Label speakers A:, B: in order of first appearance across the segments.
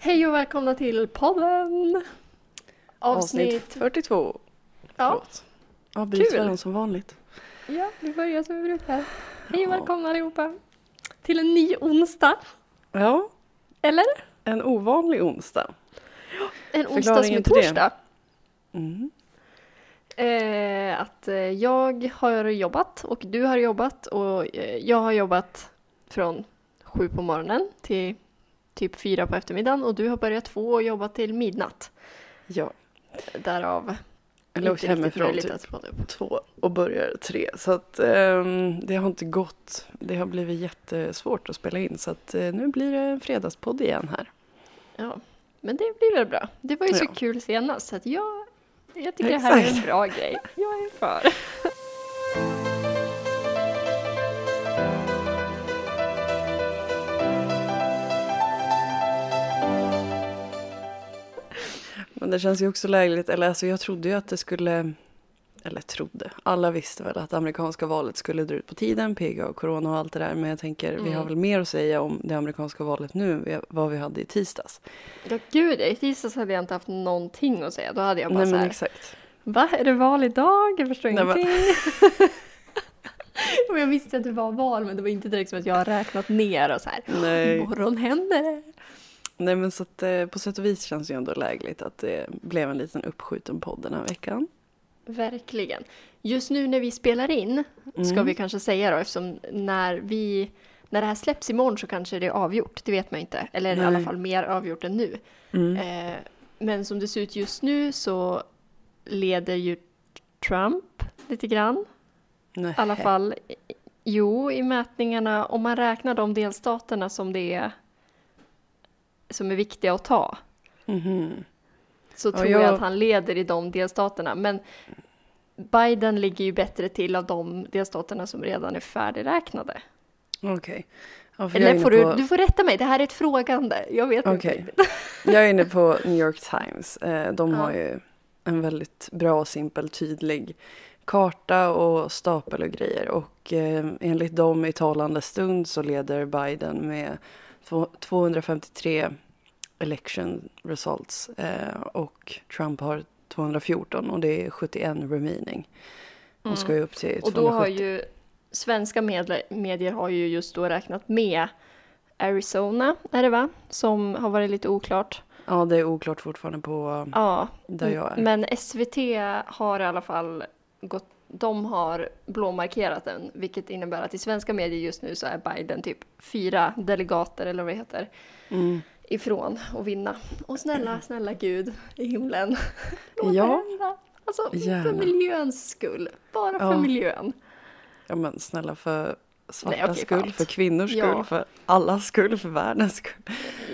A: Hej och välkomna till podden!
B: Avsnitt 42.
A: Ja,
B: Förlåt. Avbryter som vanligt.
A: ja, vi börjar som vi brukar. Hej och välkomna allihopa till en ny onsdag.
B: Ja,
A: Eller?
B: en ovanlig onsdag.
A: En onsdag som är torsdag.
B: Mm.
A: Eh, att eh, jag har jobbat och du har jobbat och eh, jag har jobbat från sju på morgonen till typ fyra på eftermiddagen och du har börjat två och jobbat till midnatt.
B: Ja,
A: Därav
B: åkte
A: riktigt
B: hemifrån typ två och börjar tre. Så att ehm, det har inte gått. Det har blivit jättesvårt att spela in. Så att eh, nu blir det en fredagspodd igen här.
A: Ja, men det blir väl bra. Det var ju så
B: Ja.
A: kul senast så att jag, jag tycker det här är en
B: Exakt.
A: bra grej. Jag är för.
B: Men det känns ju också lägligt. Eller alltså jag trodde ju att det skulle. Eller trodde. Alla visste väl att amerikanska valet skulle dra ut på tiden. PGA och corona och allt det där. Men jag tänker vi
A: Mm.
B: har väl mer att säga om det amerikanska valet nu. än vad vi hade i tisdags.
A: Ja, gud, i tisdags hade jag inte haft någonting att säga. Då hade jag bara
B: Nej
A: så
B: men
A: här,
B: exakt.
A: va? Är det val idag? Jag förstår
B: Nej, men-
A: ingenting. och jag visste att det var val, men det var inte direkt som att jag har räknat ner och så här.
B: Nej.
A: Imorgon händer det.
B: Nej men så att eh, på sätt och vis känns det ju ändå lägligt att det blev en liten uppskjuten podd den här veckan.
A: Verkligen. Just nu när vi spelar in, ska
B: Mm.
A: vi kanske säga då, eftersom när vi när det här släpps imorgon så kanske det är avgjort, det vet man inte. Eller i alla
B: Nej.
A: fall mer avgjort än nu.
B: Mm.
A: Eh, men som det ser ut just nu så leder ju Trump lite grann.
B: Nej.
A: I alla fall, jo, i mätningarna, om man räknar de delstaterna som det är som är viktiga att ta,
B: Mhm.
A: så
B: Ja,
A: tror jag
B: jag-
A: att han leder i de delstaterna. Men Biden ligger ju bättre till av de delstaterna som redan är färdigräknade.
B: Okej. Ja, är
A: Eller får
B: på,
A: du, du får rätta mig, det här är ett frågande. Jag vet inte
B: Okej.
A: riktigt.
B: Jag är inne på New York Times. Eh, de
A: Ja.
B: har ju en väldigt bra, simpel, tydlig karta och stapel och grejer. Och eh, enligt dem i talande stund så leder Biden med 253 election results. Eh, och Trump har 214 och det är 71 remaining. Och ska ju upp till 270.
A: Och då har ju svenska medle- medier har ju just då räknat med Arizona, är det va? Som har varit lite oklart.
B: Ja, det är oklart fortfarande på
A: Ja,
B: där jag är.
A: men SVT har i alla fall gått, de har blåmarkerat den, vilket innebär att i svenska medier just nu så är Biden typ fyra delegater eller vad det heter
B: Mm.
A: ifrån att vinna. Och snälla, snälla gud i himlen. Låt
B: Ja.
A: det hända. Alltså för
B: Gärna.
A: miljöns skull. Bara för
B: Ja.
A: miljön.
B: Ja men snälla för svarta
A: Nej, okej,
B: skull, för kvinnors
A: Ja.
B: skull, för allas skull, för världens skull.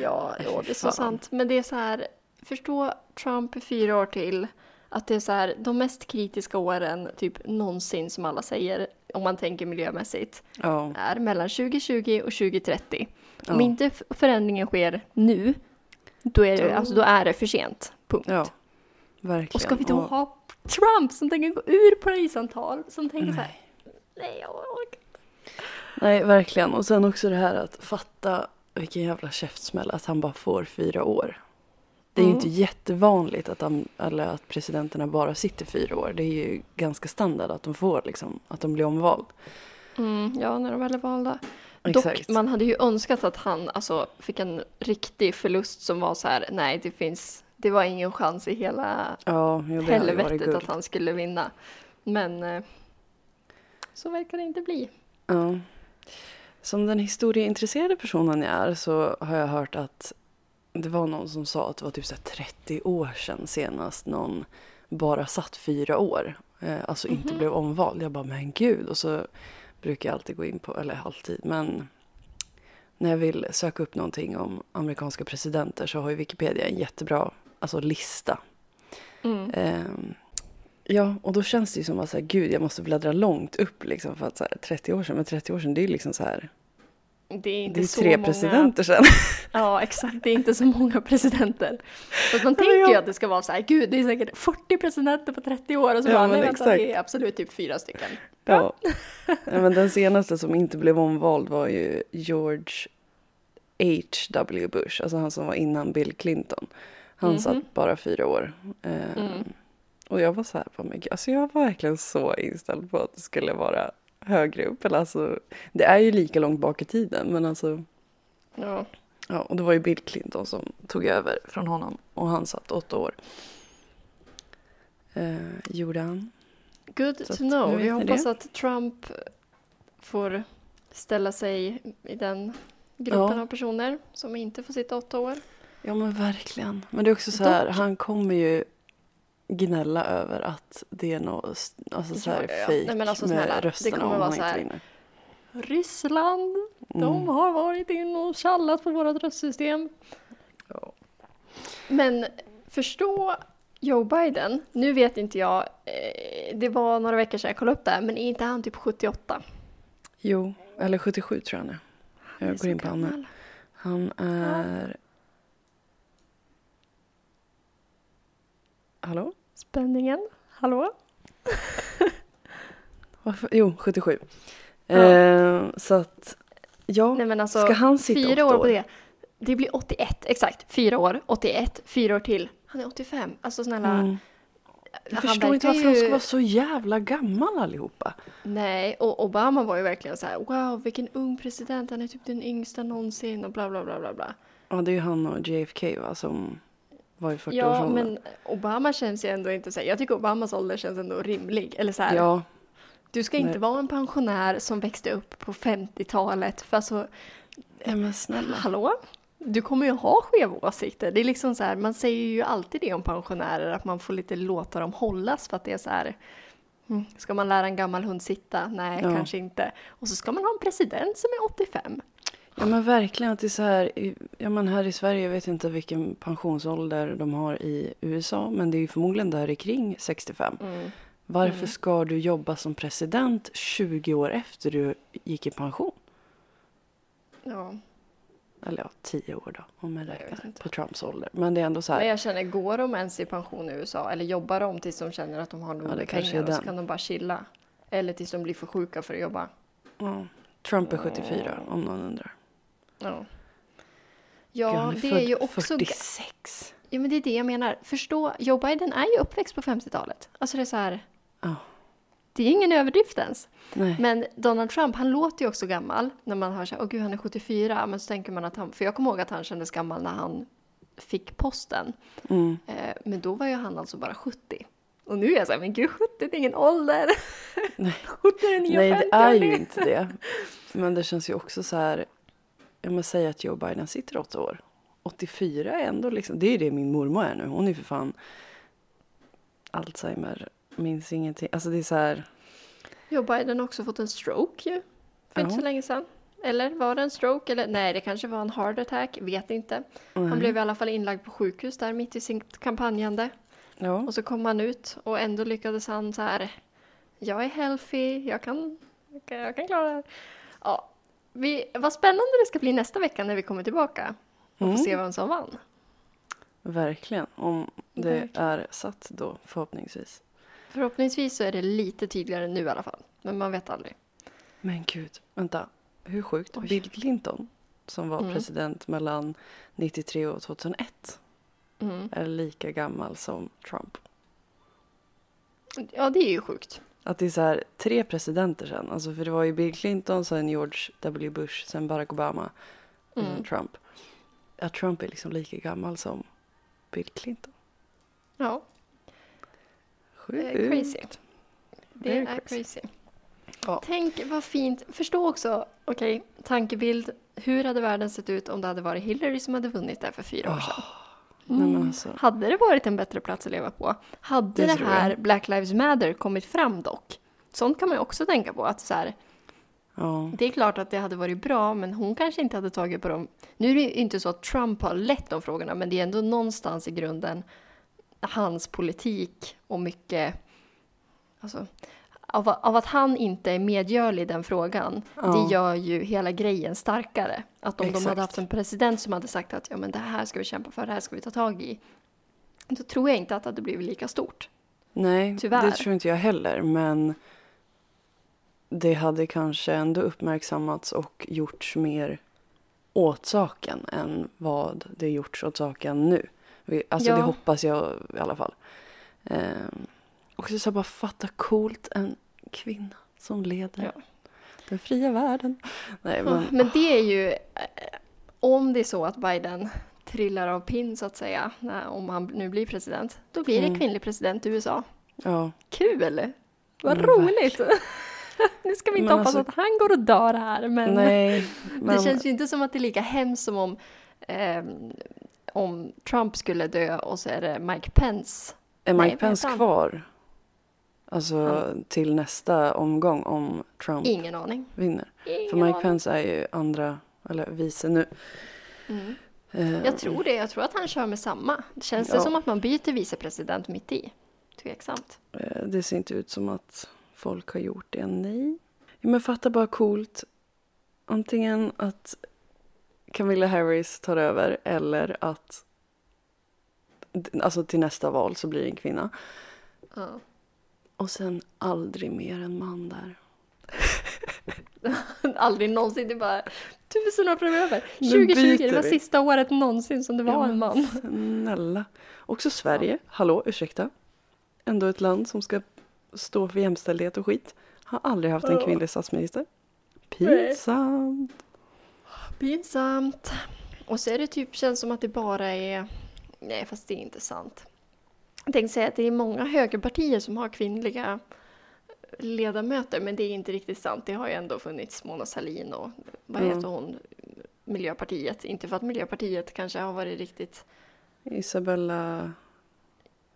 A: Ja,
B: fy
A: det är så sant. Men det är så här, förstå Trump i fyra år till. Att det är så här, de mest kritiska åren typ någonsin som alla säger, om man tänker miljömässigt,
B: Ja,
A: är mellan 2020 och 2030. Om inte förändringen sker nu, då är det, alltså, då är det för sent. Punkt.
B: ja. Verkligen.
A: och ska vi då
B: Och-
A: ha Trump som tänker gå ur Parisavtal, som tänker så här,
B: Nej.
A: nej jag orkar
B: Nej, verkligen. Och sen också det här att fatta vilken jävla käftsmäll att han bara får fyra år. Det är ju
A: Mm.
B: inte jättevanligt att, de, eller att presidenterna bara sitter fyra år. Det är ju ganska standard att de får liksom, att de blir omvald.
A: Mm, ja, när de väl är valda.
B: Exakt.
A: Dock, man hade ju önskat att han alltså, fick en riktig förlust som var så här, nej det finns, det var ingen chans i hela
B: Ja, jo,
A: helvetet att han skulle vinna. Men eh, så verkar det inte bli.
B: Ja. Som den historieintresserade personen jag är så har jag hört att det var någon som sa att det var typ så här 30 år sedan senast någon bara satt fyra år. Eh, alltså inte
A: Mhm.
B: blev omvald. Jag bara, men gud. Och så brukar jag alltid gå in på, eller alltid, men när jag vill söka upp någonting om amerikanska presidenter så har ju Wikipedia en jättebra alltså, lista.
A: Mm.
B: Ehm, ja, och då känns det ju som att så här, gud, jag måste bläddra långt upp liksom för att så här, 30 år sedan, men 30 år sedan det är ju liksom så här,
A: Det är inte
B: det är
A: så
B: tre
A: många...
B: presidenter sedan.
A: Ja, exakt. Det är inte så många presidenter. Så man tänker ju
B: jag-
A: att det ska vara så här, gud, det är säkert 40 presidenter på 30 år. Och så
B: Ja,
A: bara,
B: men
A: nej vänta, det är absolut typ fyra stycken.
B: Ja. ja, men den senaste som inte blev omvald var ju George H.W. Bush, alltså han som var innan Bill Clinton. Han
A: Mhm.
B: satt bara fyra år.
A: Mm.
B: Och jag var så här, men gud, alltså jag var verkligen så inställd på att det skulle vara högre upp. Eller alltså, det är ju lika långt bak i tiden, men alltså,
A: Ja.
B: ja, och det var ju Bill Clinton som tog över från honom och han satt åtta år. Eh, gjorde han.
A: Good
B: Så
A: to
B: att
A: know.
B: ni
A: hoppas
B: det.
A: att Trump får ställa sig i den gruppen
B: Ja.
A: av personer som inte får sitta åtta år.
B: Ja men verkligen. Men det är också så här, han kommer ju gnälla över att det är något alltså så här
A: Ja, ja, ja.
B: fejk
A: Nej, men alltså, snälla,
B: med
A: det
B: rösterna
A: kommer
B: om
A: så
B: inte
A: här.
B: vinner.
A: Ryssland, de
B: Mm.
A: har varit in och tjallat på vårt röstsystem.
B: Ja.
A: Men förstå Joe Biden. Nu vet inte jag, eh, det var några veckor sedan jag kollade upp det här, men är inte han typ 78?
B: Jo, eller 77 tror jag han är.
A: Han är
B: Jag går in på honom nu.
A: gammal.
B: Han är... Hallå?
A: Spänningen, hallå?
B: Varför? Jo, 77.
A: Ja.
B: Eh, så att, ja.
A: Nej men alltså,
B: Ska han sitta
A: fyra
B: åtta
A: år på det. Det blir 81, exakt. Fyra år, 81, fyra år till. Han är 85. Alltså snälla.
B: Mm. Jag förstår inte varför de ska
A: ju-
B: vara så jävla gammal allihopa.
A: Nej, och Obama var ju verkligen så här: wow vilken ung president, han är typ den yngsta någonsin och bla bla bla bla bla.
B: Ja, det är ju han och JFK va, som var i 40
A: Ja, men Obama känns ju ändå inte så här, jag tycker Obamas ålder känns ändå rimlig. Eller så här,
B: Ja,
A: du ska inte
B: nej.
A: vara en pensionär som växte upp på 50-talet. För alltså,
B: ja men snälla.
A: hallå? Du kommer ju ha skeva åsikter. Det är liksom så här, man säger ju alltid det om pensionärer, att man får lite låta dem hållas för att det är så här, mm, ska man lära en gammal hund sitta? Nej,
B: Ja.
A: kanske inte. Och så ska man ha en president som är 85.
B: Ja men verkligen att det är så här, ja men här i Sverige, jag vet inte vilken pensionsålder de har i USA, men det är ju förmodligen där kring 65.
A: Mm.
B: Varför
A: Mm.
B: ska du jobba som president 20 år efter du gick i pension?
A: Ja,
B: Eller ja, 10 år då, om man
A: Jag
B: räknar på Trumps ålder. Men det är ändå så
A: men
B: här,
A: jag känner, går de ens i pension i USA? Eller jobbar de tills de känner att de har nog
B: Ja,
A: med pengar och så kan de bara chilla? Eller tills de blir för sjuka för att jobba?
B: ja, Trump är 74 om någon undrar.
A: Ja.
B: Gud,
A: Ja,
B: han
A: det är ju också...
B: 46.
A: Ja, men det är det jag menar. Förstå, Joe Biden är ju uppväxt på 50-talet. Alltså det är så här...
B: Ja.
A: Det är ingen överdrift ens.
B: Nej.
A: Men Donald Trump, han låter ju också gammal. När man hör så här, åh gud han är 74. Men så tänker man att han, för jag kommer ihåg att han kändes gammal när han fick posten.
B: Mm.
A: Eh, men då var ju han alltså bara 70. Och nu är jag så här, men gud 70 det är ingen ålder.
B: Nej.
A: 70 är 9
B: Nej, det är ju inte det. Men det känns ju också så här, jag måste säga att Joe Biden sitter åtta år. 84 är ändå liksom, det är ju det min mormor är nu. Hon är för fan Alzheimer, minns ingenting. Alltså det är så här,
A: Joe Biden har också fått en stroke ju. För inte
B: Ja.
A: så länge sedan. Eller var det en stroke? Eller nej, det kanske var en heart attack. Vet inte. Han
B: nej.
A: blev i alla fall inlagd på sjukhus där mitt i sitt kampanjande.
B: ja.
A: Och så kom han ut och ändå lyckades han så här. Jag är healthy, jag kan, jag kan klara det här. Vi, vad spännande det ska bli nästa vecka när vi kommer tillbaka. Och
B: Mm.
A: får se vem som vann.
B: Verkligen, om det
A: Verkligen.
B: är satt då förhoppningsvis.
A: Förhoppningsvis så är det lite tydligare nu i alla fall. Men man vet aldrig.
B: Men gud, vänta, hur sjukt?
A: Oj.
B: Bill Clinton som var
A: Mm.
B: president mellan 93 och 2001
A: Mm.
B: är lika gammal som Trump.
A: Ja, det är ju sjukt.
B: Att det är så här tre presidenter sen. Alltså för det var ju Bill Clinton, sen George W. Bush, sen Barack Obama och sen
A: Mm.
B: Trump. Att Trump är liksom lika gammal som Bill Clinton.
A: Ja, det är
B: Sjukt.
A: crazy. Det
B: Very
A: är
B: crazy.
A: crazy.
B: Ja.
A: Tänk vad fint. Förstå också, okej, tankebild. Hur hade världen sett ut om det hade varit Hillary som hade vunnit där för fyra år sedan? Mm.
B: alltså.
A: Hade det varit en bättre plats att leva på? Hade
B: Det
A: det, här. Black Lives Matter kommit fram dock? Sånt kan man ju också tänka på. Att så här,
B: Ja.
A: det är klart att det hade varit bra, men hon kanske inte hade tagit på dem. Nu är det ju inte så att Trump har lett de frågorna, men det är ändå någonstans i grunden hans politik och mycket... Alltså, av, av att han inte är medgörlig i den frågan,
B: Ja.
A: det gör ju hela grejen starkare. Att om de
B: Exakt.
A: hade haft en president som hade sagt att ja, men det här ska vi kämpa för, det här ska vi ta tag i. Då tror jag inte att det hade blivit lika stort.
B: Nej,
A: Tyvärr.
B: det tror inte jag heller. Men det hade kanske ändå uppmärksammats och gjorts mer åt saken än vad det gjorts åt saken nu. Alltså
A: Ja.
B: det hoppas jag i alla fall. Ehm, och så, så bara fatta coolt en kvinna som leder
A: Ja.
B: den fria världen. Nej
A: Ja,
B: men,
A: Men det är ju, eh, om det är så att Biden trillar av pinn så att säga, om han nu blir president, då blir det
B: Mm.
A: kvinnlig president i USA.
B: ja.
A: Kul! Vad
B: Men
A: roligt! nu ska vi inte
B: Men
A: hoppas
B: alltså-
A: att han går och dör här, men
B: Nej, men
A: det känns ju inte som att det är lika hemskt som om, ehm, om Trump skulle dö och så är det Mike Pence.
B: är
A: Nej,
B: Mike
A: vad
B: Pence kvar? Alltså
A: Han-
B: till nästa omgång om Trump
A: Ingen aning.
B: vinner.
A: Ingen
B: För Mike
A: aning.
B: Pence är ju andra, eller vice nu.
A: Mm.
B: Ehm,
A: Jag tror det, jag tror att han kör med samma. Känns det
B: Ja.
A: som att man byter vicepresident mitt i? Tveksamt.
B: Eh, Det ser inte ut som att folk har gjort det, nej. Ja, men fatta bara coolt. Antingen att Camilla Harris tar över eller att alltså till nästa val så blir det en kvinna.
A: Ja.
B: Och sen aldrig mer en man där.
A: Aldrig någonsin, det är bara tusen år framöver.
B: Nu
A: 2020, det var
B: vi.
A: sista året någonsin som det var
B: Ja,
A: en man.
B: Snälla. Också Sverige, hallå ursäkta. Ändå ett land som ska stå för jämställdhet och skit. Har aldrig haft en
A: Ja.
B: kvinnlig statsminister. Pinsamt.
A: Pinsamt. Och så är det typ, känns som att det bara är... Nej, fast det är inte sant. Jag tänkte säga att det är många högerpartier som har kvinnliga ledamöter, men det är inte riktigt sant. Det har ju ändå funnits Mona Sahlin och vad
B: Mm.
A: heter hon? Miljöpartiet. Inte för att Miljöpartiet kanske har varit riktigt...
B: Isabella...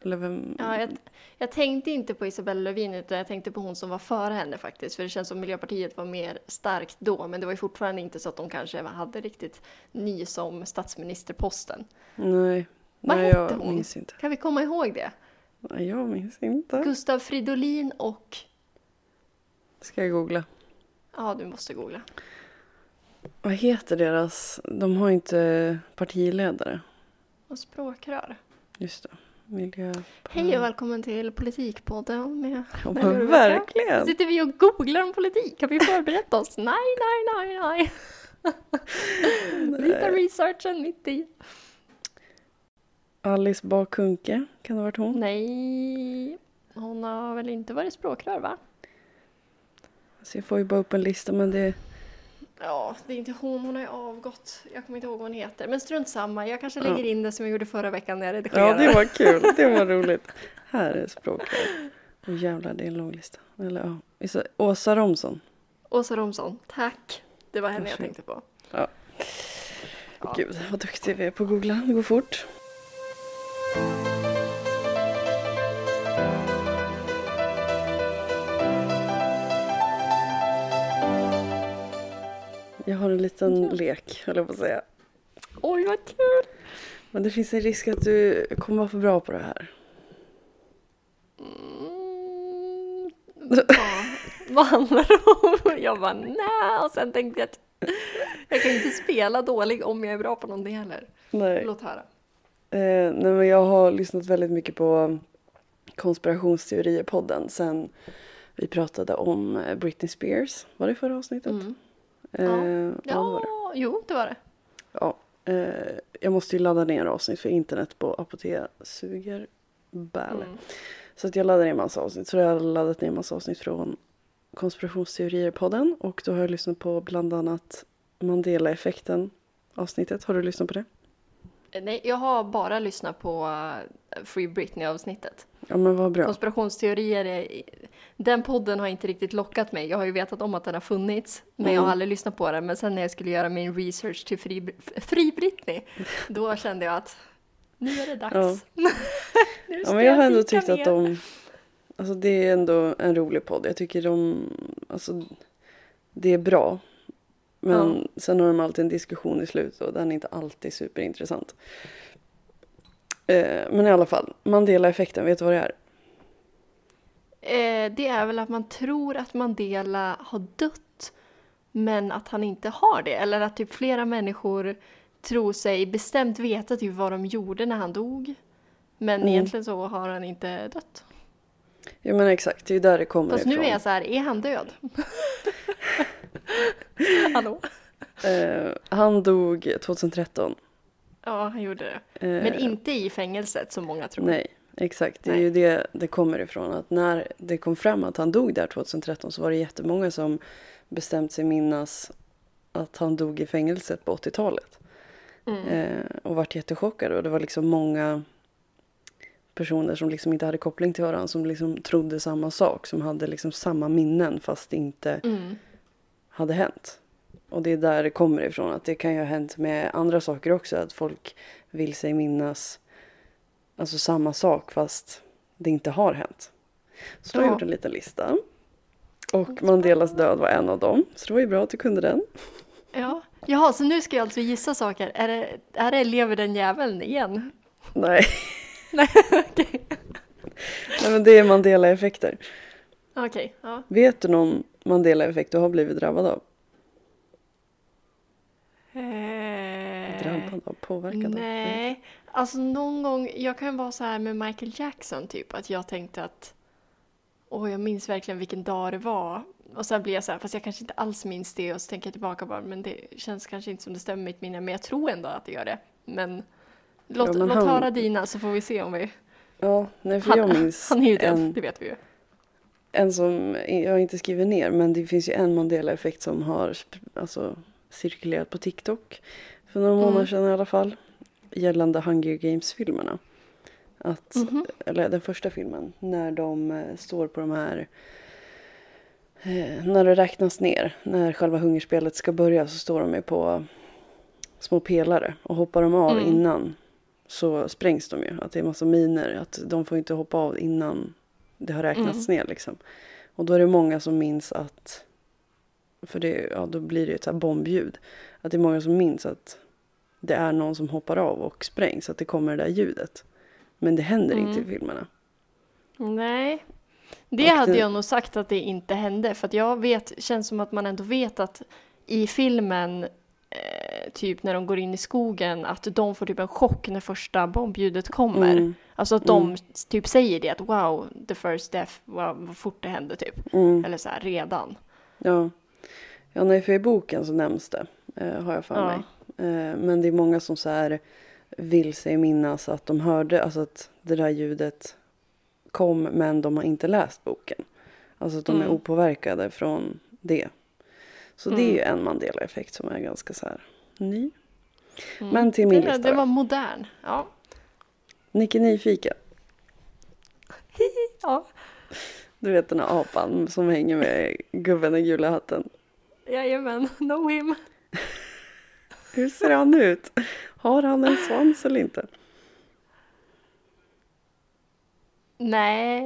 B: Eller vem?
A: Ja, jag, jag tänkte inte på Isabella Lövin utan jag tänkte på hon som var före henne faktiskt. För det känns som Miljöpartiet var mer starkt då. Men det var ju fortfarande inte så att de kanske hade riktigt ny som statsministerposten.
B: Nej.
A: Vad
B: Nej,
A: hette
B: jag
A: hon?
B: minns inte.
A: Kan vi komma ihåg det?
B: Nej, jag minns inte.
A: Gustav Fridolin och...
B: Ska jag googla.
A: Ja, du måste googla.
B: Vad heter deras... De har inte partiledare.
A: Och språkrör.
B: Just det. Miljö...
A: Hej och välkommen till Politikpodden med
B: Ja, men verkligen.
A: Sitter vi och googlar om politik? Har vi förberett oss? Nej, nej, nej, nej. Lite researchen mitt i.
B: Alice Bakunke, kan det ha varit hon?
A: Nej, hon har väl inte varit språkrör va?
B: Så jag får ju bara upp en lista men det...
A: Ja, det är inte hon, hon har ju avgått. Jag kommer inte ihåg vad hon heter. Men strunt samma, jag kanske
B: Ja.
A: lägger in det som jag gjorde förra veckan när jag redigerade.
B: Ja, det var kul. Det var roligt. Här är språkrör. Åh jävlar, det är en lång lista. Eller ja. Åsa Romson.
A: Åsa Romson, tack. Det var henne jag tänkte på.
B: Ja.
A: Ja.
B: Gud, vad duktig vi är på att googla. Det går fort. Jag har en liten lek, höll jag på att säga.
A: Oj, vad kul!
B: Men det finns en risk att du kommer vara för bra på det här.
A: Mm, ja, vad handlar det om? Jag bara nej, och sen tänkte jag att jag kan inte spela dålig om jag är bra på någonting heller.
B: Nej.
A: Låt höra.
B: Eh, nej men jag har lyssnat väldigt mycket på konspirationsteorier-podden sen vi pratade om eh, Britney Spears. Var det förra avsnittet?
A: Mm.
B: Eh, ja. det var det.
A: Ja, jo, det var det.
B: Ja, eh, jag måste ju ladda ner avsnitt för internet på Apotea suger bäl.
A: Mm.
B: Så att jag laddar ner massa avsnitt. Så jag har laddat ner massa avsnitt från konspirationsteorier-podden. Och då har jag lyssnat på bland annat Mandela-effekten avsnittet. Har du lyssnat på det?
A: Nej, jag har bara lyssnat på eh, Free Britney-avsnittet.
B: Ja men vad bra.
A: Konspirationsteorier, är, den podden har inte riktigt lockat mig. Jag har ju vetat om att den har funnits, men jag har
B: Mm.
A: aldrig lyssnat på den. Men sen när jag skulle göra min research till Fri, Fri Britney, då kände jag att nu är det dags.
B: Ja. Ja, men jag har ändå tyckt att
A: mer.
B: de... Alltså det är ändå en rolig podd. Jag tycker de... Alltså det är bra. Men sen har de alltid en diskussion i slutet och den är inte alltid superintressant. Eh, men i alla fall, Mandela-effekten, vet du vad det är?
A: Eh, det är väl att man tror att Mandela har dött, men att han inte har det. Eller att typ flera människor tror sig bestämt veta typ vad de gjorde när han dog. Men
B: Mm.
A: egentligen så har han inte dött.
B: Ja men exakt, det är ju där det kommer
A: Fast
B: ifrån.
A: nu är jag så här, är han död? Hallå?
B: Eh, han dog 2013.
A: Ja, han gjorde det.
B: Eh,
A: Men inte i fängelset som många tror.
B: Nej, exakt. Det är ju det det kommer ifrån. Att när det kom fram att han dog där 2013 så var det jättemånga som bestämt sig minnas att han dog i fängelset på 80-talet.
A: Mm.
B: Eh, och vart jättechockade. Och det var liksom många personer som liksom inte hade koppling till varandra som liksom trodde samma sak. Som hade liksom samma minnen fast inte
A: Mm.
B: Hade hänt. Och det är där det kommer ifrån. Att det kan ju ha hänt med andra saker också. Att folk vill sig minnas alltså samma sak fast det inte har hänt. Så har jag
A: Ja.
B: gjort en liten lista. Och Mandelas död var en av dem. Så det var ju bra att du kunde den.
A: Ja. Jaha, så nu ska jag alltså gissa saker. Är det, är det lever den jäveln igen?
B: Nej,
A: Nej, okej.
B: Nej men det är Mandela-effekter.
A: Okej, ja.
B: Vet du någon Mandela-effekt du har blivit drabbad av?
A: Eh,
B: Drabbad av? Påverkad av?
A: Nej, alltså någon gång, jag kan vara så här med Michael Jackson typ, att jag tänkte att åh, jag minns verkligen vilken dag det var. Och sen blir jag så här, fast jag kanske inte alls minns det och så tänker jag tillbaka bara, men det känns kanske inte som det stämmer med mitt minne, men jag tror ändå att det gör det. Men låt,
B: Ja, men
A: låt
B: han-
A: höra dina så får vi se om vi...
B: Ja, nej för
A: Han,
B: jag minns
A: han är ju död,
B: en,
A: det vet vi ju.
B: En som jag inte skriver ner men det finns ju en Mandela-effekt som har alltså, cirkulerat på TikTok för några månader
A: Mm.
B: sedan i alla fall gällande Hunger Games-filmerna. Att,
A: Mhm.
B: Eller den första filmen när de eh, står på de här eh, när det räknas ner, när själva hungerspelet ska börja så står de ju på små pelare och hoppar de av
A: Mm.
B: innan så sprängs de ju. Att det är massa miner, att de får inte hoppa av innan det har räknats ner liksom. Och då är det många som minns att, för det, ja, då blir det ett så här bombljud. Att det är många som minns att det är någon som hoppar av och sprängs, att det kommer det där ljudet. Men det händer
A: Mm.
B: inte i filmerna.
A: Nej, det
B: Och
A: hade
B: det-
A: jag nog sagt att det inte hände. För att jag vet, känns som att man ändå vet att i filmen, eh, typ när de går in i skogen, att de får typ en chock när första bombljudet kommer.
B: Mm.
A: Alltså att de
B: Mm.
A: typ säger det, att wow, the first death, wow, vad fort det hände typ.
B: Mm.
A: Eller så här, redan.
B: Ja. ja, nej för i boken så nämns det, eh, har jag för
A: Ja.
B: mig. Eh, men det är många som så här vill sig minnas att de hörde, alltså att det där ljudet kom men de har inte läst boken. Alltså att de är
A: Mm.
B: opåverkade från det. Så det är
A: Mm.
B: ju en Mandela-effekt som är ganska så här ny.
A: Mm.
B: Men till min
A: det,
B: lista
A: det var modern. Ja.
B: Nicky Nyfiken.
A: ja.
B: Du vet den här apan som hänger med gubben i gula hatten.
A: Jajamän, know him.
B: Hur ser han ut? Har han en svans eller inte?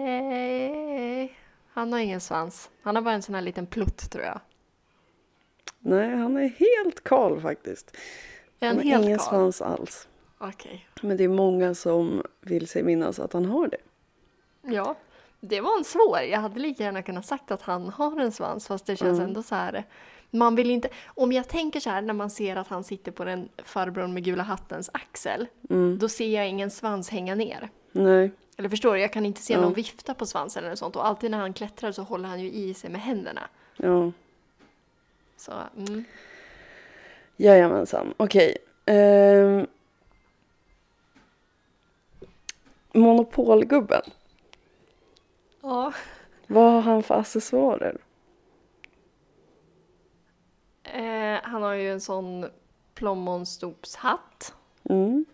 A: Nej, han har ingen svans. Han har bara en sån här liten plutt tror jag.
B: Nej, han är helt kal faktiskt.
A: Är
B: Han
A: han helt
B: ingen
A: kal?
B: svans alls.
A: Okej.
B: Men det är många som vill sig minnas att han har det.
A: Ja, det var en svår. Jag hade lika gärna kunnat sagt att han har en svans fast det känns
B: Mm.
A: ändå så här. Man vill inte, om jag tänker så här när man ser att han sitter på den farbrorn med gula hattens axel.
B: Mm.
A: Då ser jag ingen svans hänga ner.
B: Nej,
A: Eller förstår du? Jag kan inte se
B: Ja.
A: någon vifta på svansen eller sånt. Och alltid när han klättrar så håller han ju i sig med händerna.
B: ja.
A: Så, mm.
B: Jajamensan, okej. Ehm. Monopolgubben.
A: Ja.
B: Vad har han för accessoarer?
A: Eh, han har ju en sån plommonstopshatt.
B: Mm.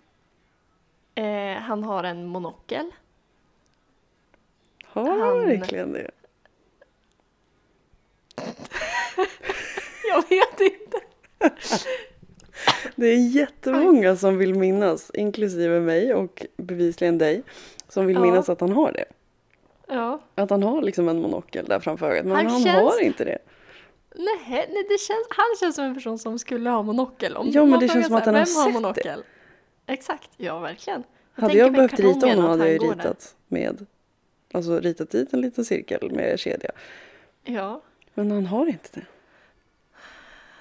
A: Eh, han har en monokel.
B: Har Han- verkligen det?
A: Jag vet inte.
B: Det är jättemånga som vill minnas, inklusive mig och bevisligen dig, som vill
A: Ja.
B: minnas att han har det.
A: Ja.
B: Att han har liksom en monokel där framför ögat, men
A: Han
B: han,
A: känns-
B: har inte det.
A: Nej, nej det känns, han känns som en person som skulle ha monokel. Om
B: Ja, men det känns som att han har
A: vem har
B: sett
A: monokel? Exakt, ja verkligen.
B: hade
A: tänker
B: jag behövt rita honom hade jag
A: han går där.
B: ritat med, alltså ritat dit en liten cirkel med kedja.
A: Ja.
B: Men han har inte det.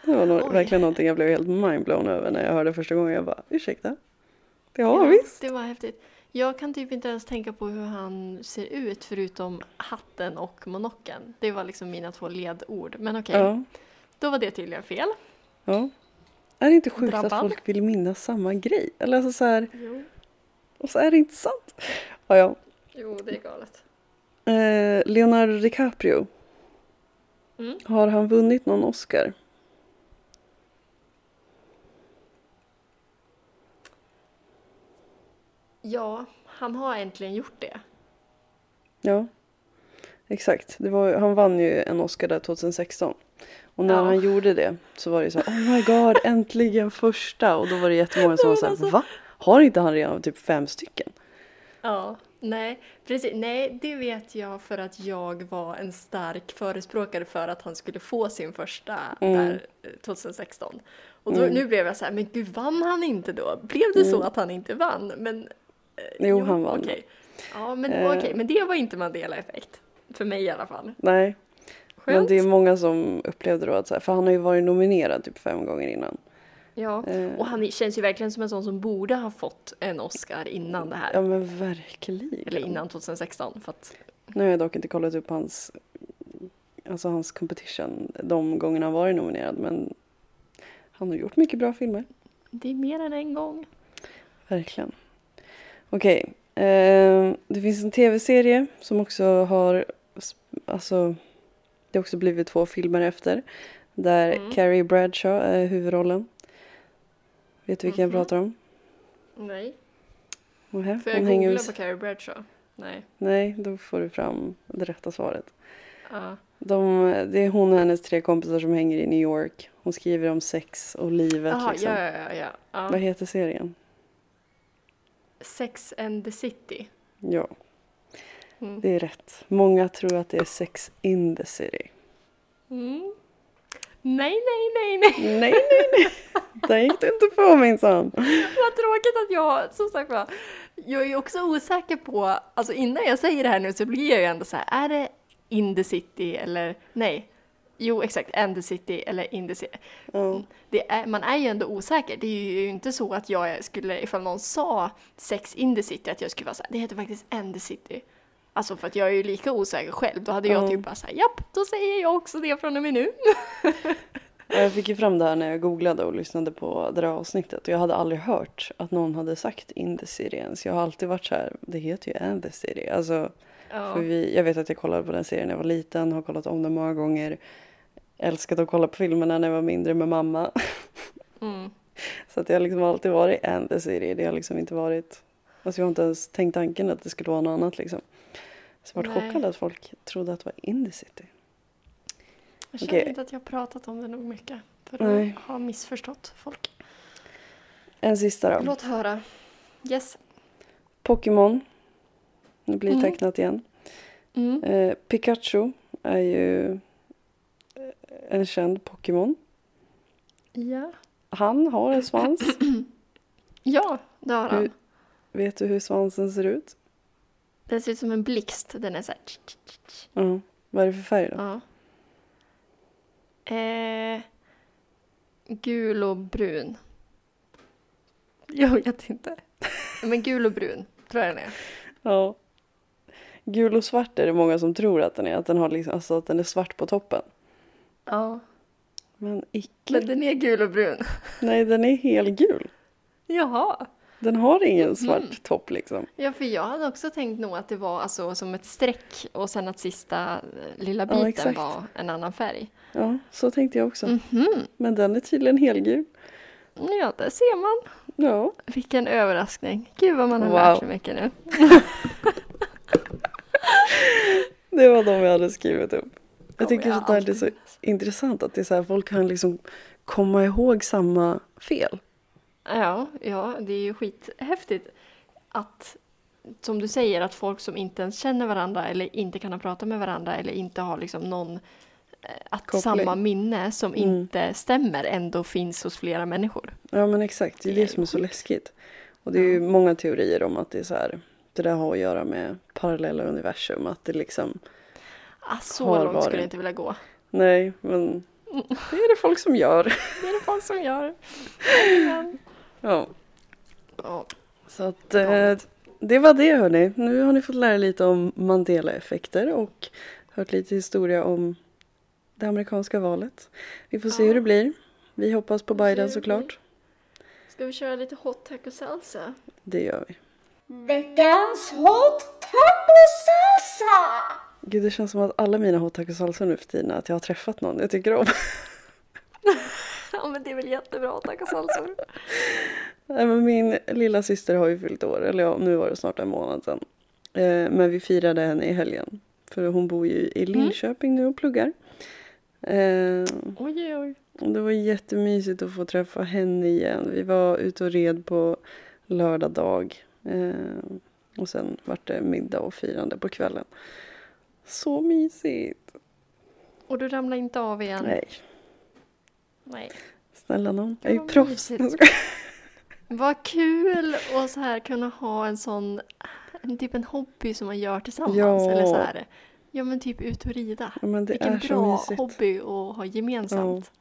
B: Det var nog verkligen någonting jag blev helt mindblown över när jag hörde första gången. Jag bara, ursäkta? Ja,
A: ja,
B: visst.
A: Det var häftigt. Jag kan typ inte ens tänka på hur han ser ut förutom hatten och monokeln. Det var liksom mina två ledord. Men okej,
B: Ja,
A: då var det tydligen fel.
B: ja. Är det inte sjukt
A: Drabbad?
B: att folk vill minnas samma grej? Eller alltså så här,
A: Jo.
B: och så är det inte sant. Ja, ja.
A: Jo, det är galet.
B: Eh, Leonardo DiCaprio,
A: Mm.
B: har han vunnit någon Oscar?
A: Ja, han har äntligen gjort det.
B: Ja, exakt. Var, han vann ju en Oscar där 2016. Och när
A: Ja.
B: han gjorde det så var det så här, oh my god, äntligen första. Och då var det jättemånga som var så här,
A: Alltså-
B: va? Har inte han redan typ fem stycken?
A: Ja, nej, precis. Nej, det vet jag för att jag var en stark förespråkare för att han skulle få sin första
B: Mm.
A: där eh, 2016. Och då,
B: Mm.
A: nu blev jag så här, men gud vann han inte då? Blev det så att han inte vann? Men, eh,
B: Jo, han vann.
A: Okej, ja, men,
B: Eh.
A: okej, men det var inte Mandela-effekt. För mig i alla fall.
B: Nej, men
A: Skönt.
B: det är många som upplevde då att så här, för han har ju varit nominerad typ fem gånger innan.
A: Ja,
B: Eh.
A: och han känns ju verkligen som en sån som borde ha fått en Oscar innan det här.
B: Ja men verkligen.
A: Eller innan 2016. För att,
B: Nu har jag dock inte kollat upp hans, alltså hans competition de gångerna han varit nominerad men han har gjort mycket bra filmer.
A: det är mer än en gång.
B: Verkligen. Okej, eh, det finns en tv-serie som också har, alltså det har också blivit två filmer efter. Där
A: Mm.
B: Carrie Bradshaw är huvudrollen. Vet du vilken
A: Mhm.
B: jag pratar om?
A: Nej.
B: Nähä,
A: Får jag
B: hon
A: googla på Carrie Bradshaw? Nej.
B: Nej, då får du fram det rätta svaret.
A: Ja.
B: De, det är hon och hennes tre kompisar som hänger i New York. Hon skriver om sex och livet.
A: Jaha,
B: liksom.
A: ja, ja, ja. ja.
B: Vad heter serien?
A: Sex and the City.
B: Ja,
A: Mm.
B: det är rätt. Många tror att det är Sex in the City.
A: Mm. Nej, nej, nej, nej.
B: Nej, nej, nej. Där gick du inte på minsann.
A: Vad tråkigt att jag, som sagt var, jag är också osäker på, alltså innan jag säger det här nu så blir jag ju ändå så här, är det in the city eller nej? Jo, exakt, and the city eller in the city. Det är, man är ju ändå osäker. Det är ju inte så att jag skulle, ifall någon sa sex in the city, att jag skulle vara så här, det heter faktiskt and the city. Alltså för att jag är ju lika osäker själv. Då hade jag
B: Ja.
A: typ bara såhär, japp, då säger jag också det från och med nu.
B: Ja, Jag fick ju fram det här när jag googlade och lyssnade på det där avsnittet. Och jag hade aldrig hört att någon hade sagt in the city ens. Jag har alltid varit så här, det heter ju and the city. Alltså,
A: Ja.
B: för vi, jag vet att jag kollade på den serien när jag var liten, har kollat om den många gånger. Älskade att kolla på filmerna när jag var mindre med mamma.
A: Mm.
B: Så att jag har liksom alltid varit and the city. Det har liksom inte varit, alltså jag har inte ens tänkt tanken att det skulle vara något annat liksom. Så jag var chockad att folk trodde att det var in the city.
A: Jag känner
B: Okej.
A: inte att jag har pratat om det nog mycket. För
B: Nej.
A: att ha missförstått folk.
B: En sista då.
A: Låt höra. Yes.
B: Pokémon. Nu blir det
A: Mm.
B: tecknat igen.
A: Mm.
B: Eh, Pikachu är ju en känd Pokémon.
A: Ja.
B: Han har en svans.
A: Ja, det har han.
B: Hur- Vet du hur svansen ser ut?
A: Den ser ut som en blixt. Den är såhär...
B: Ja. Vad är det för färg då?
A: Ja. Eh, gul och brun. Jag vet inte. Men gul och brun tror jag den är.
B: Ja. Gul och svart är det många som tror att den är. Att den, har liksom, alltså att den är svart på toppen.
A: Ja.
B: Men icke.
A: Men den är gul och brun.
B: Nej, den är helgul.
A: Jaha.
B: Den har ingen
A: Mhm.
B: svart topp liksom.
A: Ja, för jag hade också tänkt nog att det var alltså som ett streck och sen att sista eh, lilla
B: Ja,
A: biten
B: exakt.
A: var en annan färg.
B: Ja, så tänkte jag också.
A: Mhm.
B: Men den är tydligen helgul.
A: Ja, där ser man.
B: Ja.
A: Vilken överraskning. Gud vad man har
B: Wow.
A: lärt sig mycket nu.
B: Det var de jag hade skrivit upp. Jag
A: Kommer
B: tycker sånt där är så intressant att det är så här, folk kan liksom komma ihåg samma fel.
A: Ja, ja, det är ju skithäftigt att, som du säger, att folk som inte ens känner varandra eller inte kan prata med varandra eller inte har liksom någon, eh, att
B: Koppling.
A: samma minne som
B: Mm.
A: inte stämmer ändå finns hos flera människor.
B: Ja men exakt, det är
A: Det
B: det som är så läskigt. Och det är ju många teorier om att det är så här, det där har att göra med parallella universum. Att det liksom,
A: Ah, så långt
B: varit.
A: skulle jag inte vilja gå.
B: Nej men det är det folk som gör.
A: Det är det folk som gör.
B: Ja,
A: Ja.
B: så att eh, det var det hörni. Nu har ni fått lära lite om Mandela-effekter och hört lite historia om det amerikanska valet. Vi får se
A: Ja.
B: hur det blir. Vi hoppas på Biden såklart.
A: Ska vi köra lite hot taco salsa?
B: Det gör vi.
C: Veckans hot taco salsa!
B: Gud, det känns som att alla mina hot taco salsa nu för tiden att jag har träffat någon jag tycker om.
A: Ja men det är väl jättebra hot taco salsor.
B: Nej, men min lilla syster har ju fyllt år, eller ja, nu var det snart en månad sedan. Eh, men vi firade henne i helgen. För hon bor ju i Linköping nu och pluggar. Eh,
A: Oj oj oj.
B: och det var jättemysigt att få träffa henne igen. Vi var ute och red på lördag dag. Eh, och sen vart det middag och firande på kvällen. Så mysigt!
A: Och du ramlar inte av igen?
B: Nej,
A: Nej.
B: snälla.
A: Ja,
B: Jag är ju proffs.
A: Vad kul att så här kunna ha en sån, en typ en hobby som man gör tillsammans.
B: Ja.
A: Eller så här, ja men typ ut och rida.
B: Ja, men det
A: Vilken bra
B: mysigt.
A: hobby att ha gemensamt.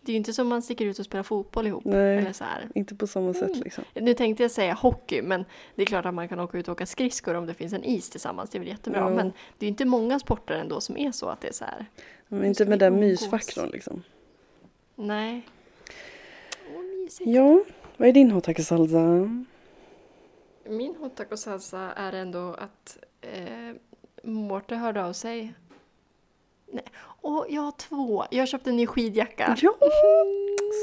A: Det är ju inte som man sticker ut och spelar fotboll ihop.
B: Nej.
A: Eller så här.
B: Inte på samma sätt
A: Mm.
B: liksom.
A: Nu tänkte jag säga hockey, men det är klart att man kan åka ut och åka skridskor om det finns en is tillsammans. Det är väl jättebra.
B: Ja.
A: Men det är inte många sporter ändå som är så att det är så här.
B: Men inte med den mysfaktorn liksom.
A: Nej. Åh.
B: Ja, vad är din hot taco salsa?
A: Min hot taco salsa är ändå att eh, Mårte hörde av sig. Nej. Och jag har två. Jag köpte en ny skidjacka.
B: Ja,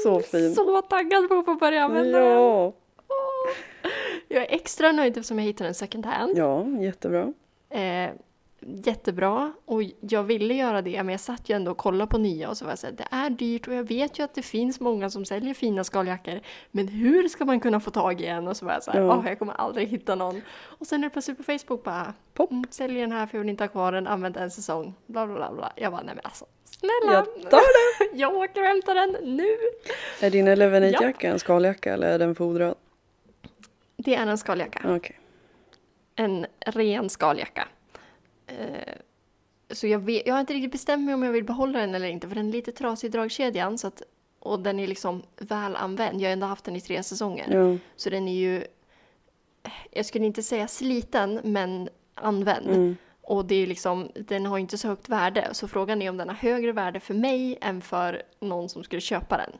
B: så fin.
A: Så taggad på att börja använda den.
B: Ja.
A: Jag är extra nöjd eftersom jag hittade en second hand.
B: ja, jättebra.
A: Eh, jättebra. Och jag ville göra det, men jag satt ju ändå och kollade på nya och så var jag så här, det är dyrt och jag vet ju att det finns många som säljer fina skaljackor. Men hur ska man kunna få tag i en? Och så var jag så här,
B: Ja.
A: "Åh, jag kommer aldrig hitta någon. Och sen är det plötsligt på Facebook bara,
B: Pop.
A: mm, säljer den här för jag vill inte ha kvar den, använt en säsong, bla bla bla. bla. Jag bara, nej men alltså, snälla!
B: Jag tar den.
A: jag åker och hämtar den nu!
B: Är din Elevenate-jacka en skaljacka eller är den fodrad?
A: Det är en skaljacka.
B: Okej.
A: en ren skaljacka. Eh, så jag, vet, jag har inte riktigt bestämt mig om jag vill behålla den eller inte för den är lite trasig i dragkedjan så att, och den är liksom väl använd. Jag har ändå haft den i tre säsonger.
B: Ja.
A: Så den är ju, jag skulle inte säga sliten men använd.
B: Mm.
A: Och det är liksom, den har inte så högt värde. Så frågan är om den har högre värde för mig än för någon som skulle köpa den.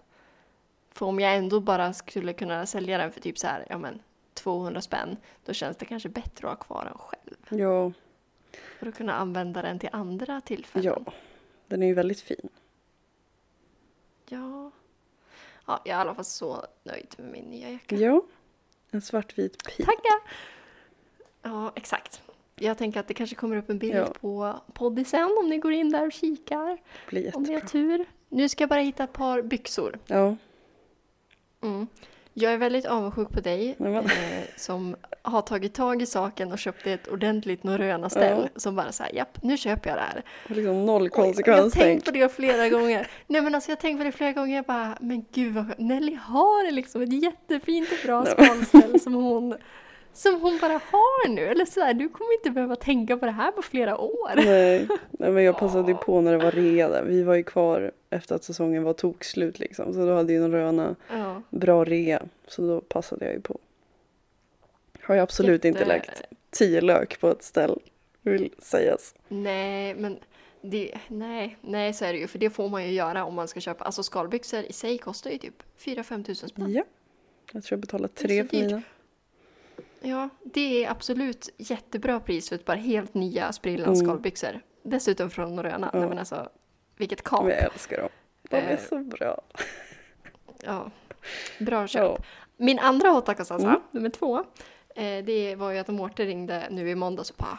A: För om jag ändå bara skulle kunna sälja den för typ så här, ja men 200 spänn, då känns det kanske bättre att ha kvar den själv.
B: ja,
A: För att kunna använda den till andra tillfällen.
B: ja. Den är ju väldigt fin.
A: Ja. Ja, jag är i alla fall så nöjd med min nya jacka.
B: Ja, en svartvit pip.
A: Tackar! Ja, exakt. Jag tänker att det kanske kommer upp en bild
B: Ja.
A: på poddisen om ni går in där och kikar.
B: Blir
A: Om ni har
B: jättebra.
A: tur. Nu ska jag bara hitta ett par byxor.
B: Ja,
A: Mm. Jag är väldigt avundsjuk på dig eh, som har tagit tag i saken och köpt ett ordentligt Norröna-ställ. Som bara säger japp, nu köper jag det här.
B: liksom noll
A: Och Jag har tänkt på det flera gånger. Nej men alltså jag har tänkt på det flera gånger. Jag bara, men gud vad skönt. Nelly har liksom ett jättefint och bra skalställ som hon, som hon bara har nu. Eller så här, du kommer inte behöva tänka på det här på flera år.
B: Nej, nej, men jag passade ju på när det var rea där. Vi var ju kvar efter att säsongen var tokslut liksom. Så då hade ju Röna
A: Ja.
B: bra rea. Så då passade jag ju på. Har jag absolut inte
A: Jätte-
B: lagt tio lök på ett ställ. Vill sägas.
A: Nej, men det, nej, nej så är det ju. För det får man ju göra om man ska köpa. Alltså skalbyxor i sig kostar ju typ 4-5 tusen spänn.
B: Ja. Jag tror jag betalade tre för
A: dyrt.
B: mina.
A: Ja, det är absolut jättebra pris för ett par helt nya sprillans
B: Mm.
A: skalbyxor. Dessutom från Norröna.
B: Ja.
A: Nej men alltså, vilket kap.
B: Jag älskar dem. De är
A: Eh,
B: så bra.
A: Ja, bra köp.
B: Ja.
A: Min andra hot taco salsa,
B: Mm.
A: nummer två, eh, det var ju att Mårten ringde nu i måndags och bara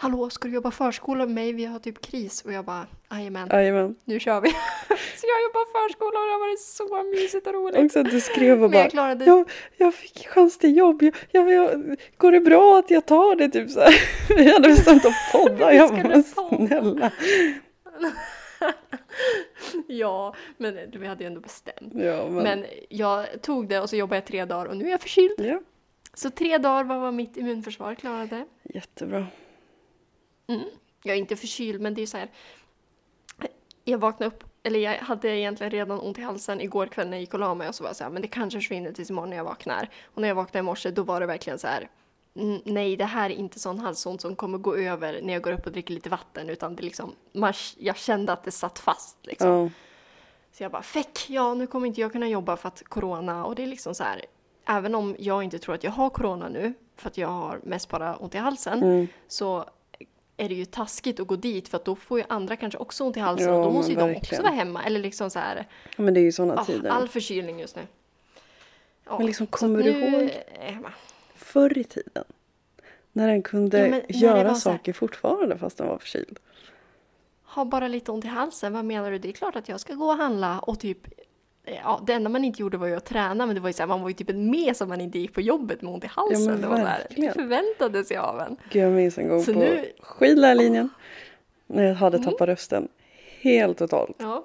A: Hallå, ska du jobba förskola med mig? Vi har typ kris. Och jag bara, jajamän, nu kör vi. så jag jobbar förskola och det har varit så mysigt och roligt.
B: Också att du skrev och bara
A: jag klarade
B: jag, jag fick chans till jobb. Jag, jag, jag, går det bra att jag tar det? Typ så här. Vi hade bestämt att podda. Jag bara, snälla.
A: Ja, men vi hade ju ändå bestämt.
B: Ja, men,
A: Men jag tog det och så jobbade jag tre dagar och nu är jag förkyld.
B: ja,
A: Så tre dagar var vad mitt immunförsvar klarade.
B: jättebra.
A: Mm. Jag är inte förkyld men det är så här. Jag vaknade upp, eller jag hade egentligen redan ont i halsen igår kväll när jag gick och la mig och så var jag så här, men det kanske försvinner tills imorgon när jag vaknar. Och när jag vaknade i morse då var det verkligen så här. "Mm, Nej, det här är inte sån halsont som kommer gå över när jag går upp och dricker lite vatten utan det liksom, man, jag kände att det satt fast liksom.
B: Ja,
A: Så jag bara, feck, ja nu kommer inte jag kunna jobba för att corona och det är liksom så här, även om jag inte tror att jag har corona nu, för att jag har mest bara ont i halsen,
B: Mm.
A: så är det ju taskigt att gå dit för att då får ju andra kanske också ont i halsen
B: Ja,
A: och då måste ju de också vara hemma. Eller liksom så här,
B: Ja, Men det är ju sådana
A: ah,
B: tider.
A: all förkylning just nu. Ja,
B: Men liksom, kommer du
A: nu
B: ihåg?
A: är jag hemma.
B: Förr i tiden. När den kunde
A: Ja, men
B: göra
A: så här-
B: saker fortfarande fast den var förkyld.
A: Har bara lite ont i halsen, vad menar du? Det är klart att jag ska gå och handla och typ Ja, det enda man inte gjorde var ju att träna, men det var ju så här, man var ju typ en mes om man inte gick på jobbet med ont i halsen.
B: men
A: det var
B: verkligen.
A: det förväntade sig av en.
B: Gud, jag minns en gång
A: Så
B: på
A: nu-
B: skidlärarlinjen. När jag hade
A: Mm.
B: tappat rösten helt totalt.
A: Ja.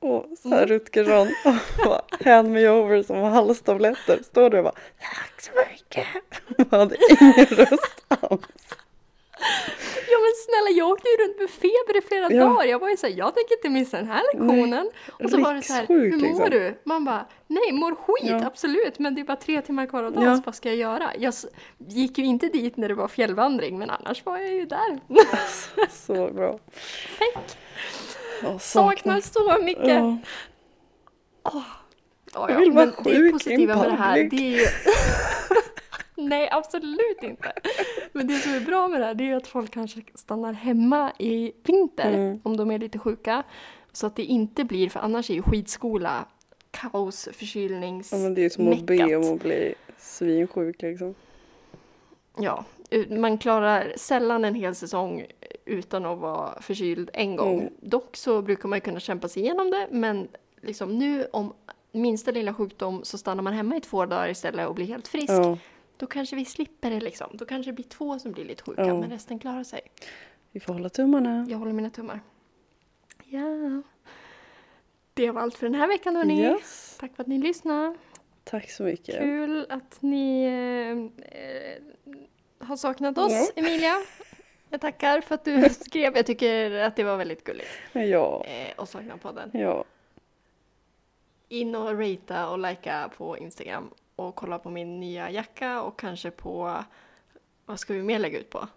B: Och så här
A: Mm.
B: Rutgersson och hand me over som halstabletter. Står där och bara tack så mycket. Man hade ingen röst alls.
A: ja men snälla, jag åkte ju runt med feber i flera
B: Ja.
A: dagar. Jag var ju såhär, jag tänker inte missa den här lektionen. och så var det så här,
B: rikssjukt,
A: hur mår
B: liksom.
A: du? Man bara, nej mår skit,
B: Ja.
A: absolut, men det är bara tre timmar kvar av dagen,
B: Ja.
A: så vad ska jag göra? Jag gick ju inte dit när det var fjällvandring, men annars var jag ju där.
B: Så bra.
A: Fett!
B: Ja,
A: Saknar så mycket.
B: Ja.
A: Ja,
B: Jag vill vara
A: men det
B: sjuk i
A: positiva med det här, det är ju... Nej, absolut inte. Men det som är bra med det här, det är att folk kanske stannar hemma i vinter
B: Mm.
A: om de är lite sjuka. Så att det inte blir, för annars är ju skidskola kaos, förkylnings...
B: Ja, men det är ju som att be om att bli svinsjuk liksom.
A: Ja, man klarar sällan en hel säsong utan att vara förkyld en gång.
B: Mm.
A: Dock så brukar man ju kunna kämpa sig igenom det, men liksom nu om minsta lilla sjukdom så stannar man hemma i två dagar istället och blir helt frisk.
B: Ja,
A: Då kanske vi slipper det liksom. Då kanske det blir två som blir lite sjuka,
B: Ja.
A: men resten klarar sig.
B: vi får hålla tummarna.
A: Jag håller mina tummar. Ja. Det var allt för den här veckan hörni.
B: Yes.
A: Tack för att ni lyssnade.
B: Tack så mycket.
A: Kul att ni eh, eh, har saknat oss,
B: Ja.
A: Emilia. Jag tackar för att du skrev. Jag tycker att det var väldigt gulligt.
B: Ja,
A: Eh, och sakna podden.
B: ja.
A: In och ratea och likea på Instagram. Och kolla på min nya jacka och kanske på... Vad ska vi mer lägga ut på?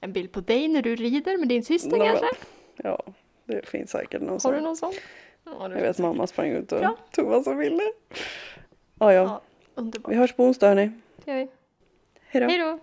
A: En bild på dig när du rider med din syster
B: Nåväl.
A: kanske?
B: Ja, det finns säkert någon
A: Har
B: sån.
A: du någon sån? Ja,
B: Jag vet mamma sprang ut och
A: Bra.
B: tog massa bilder. Ja, ja.
A: Ja, underbart.
B: Vi hörs på onsdag hörni.
A: Det gör vi. Hej då!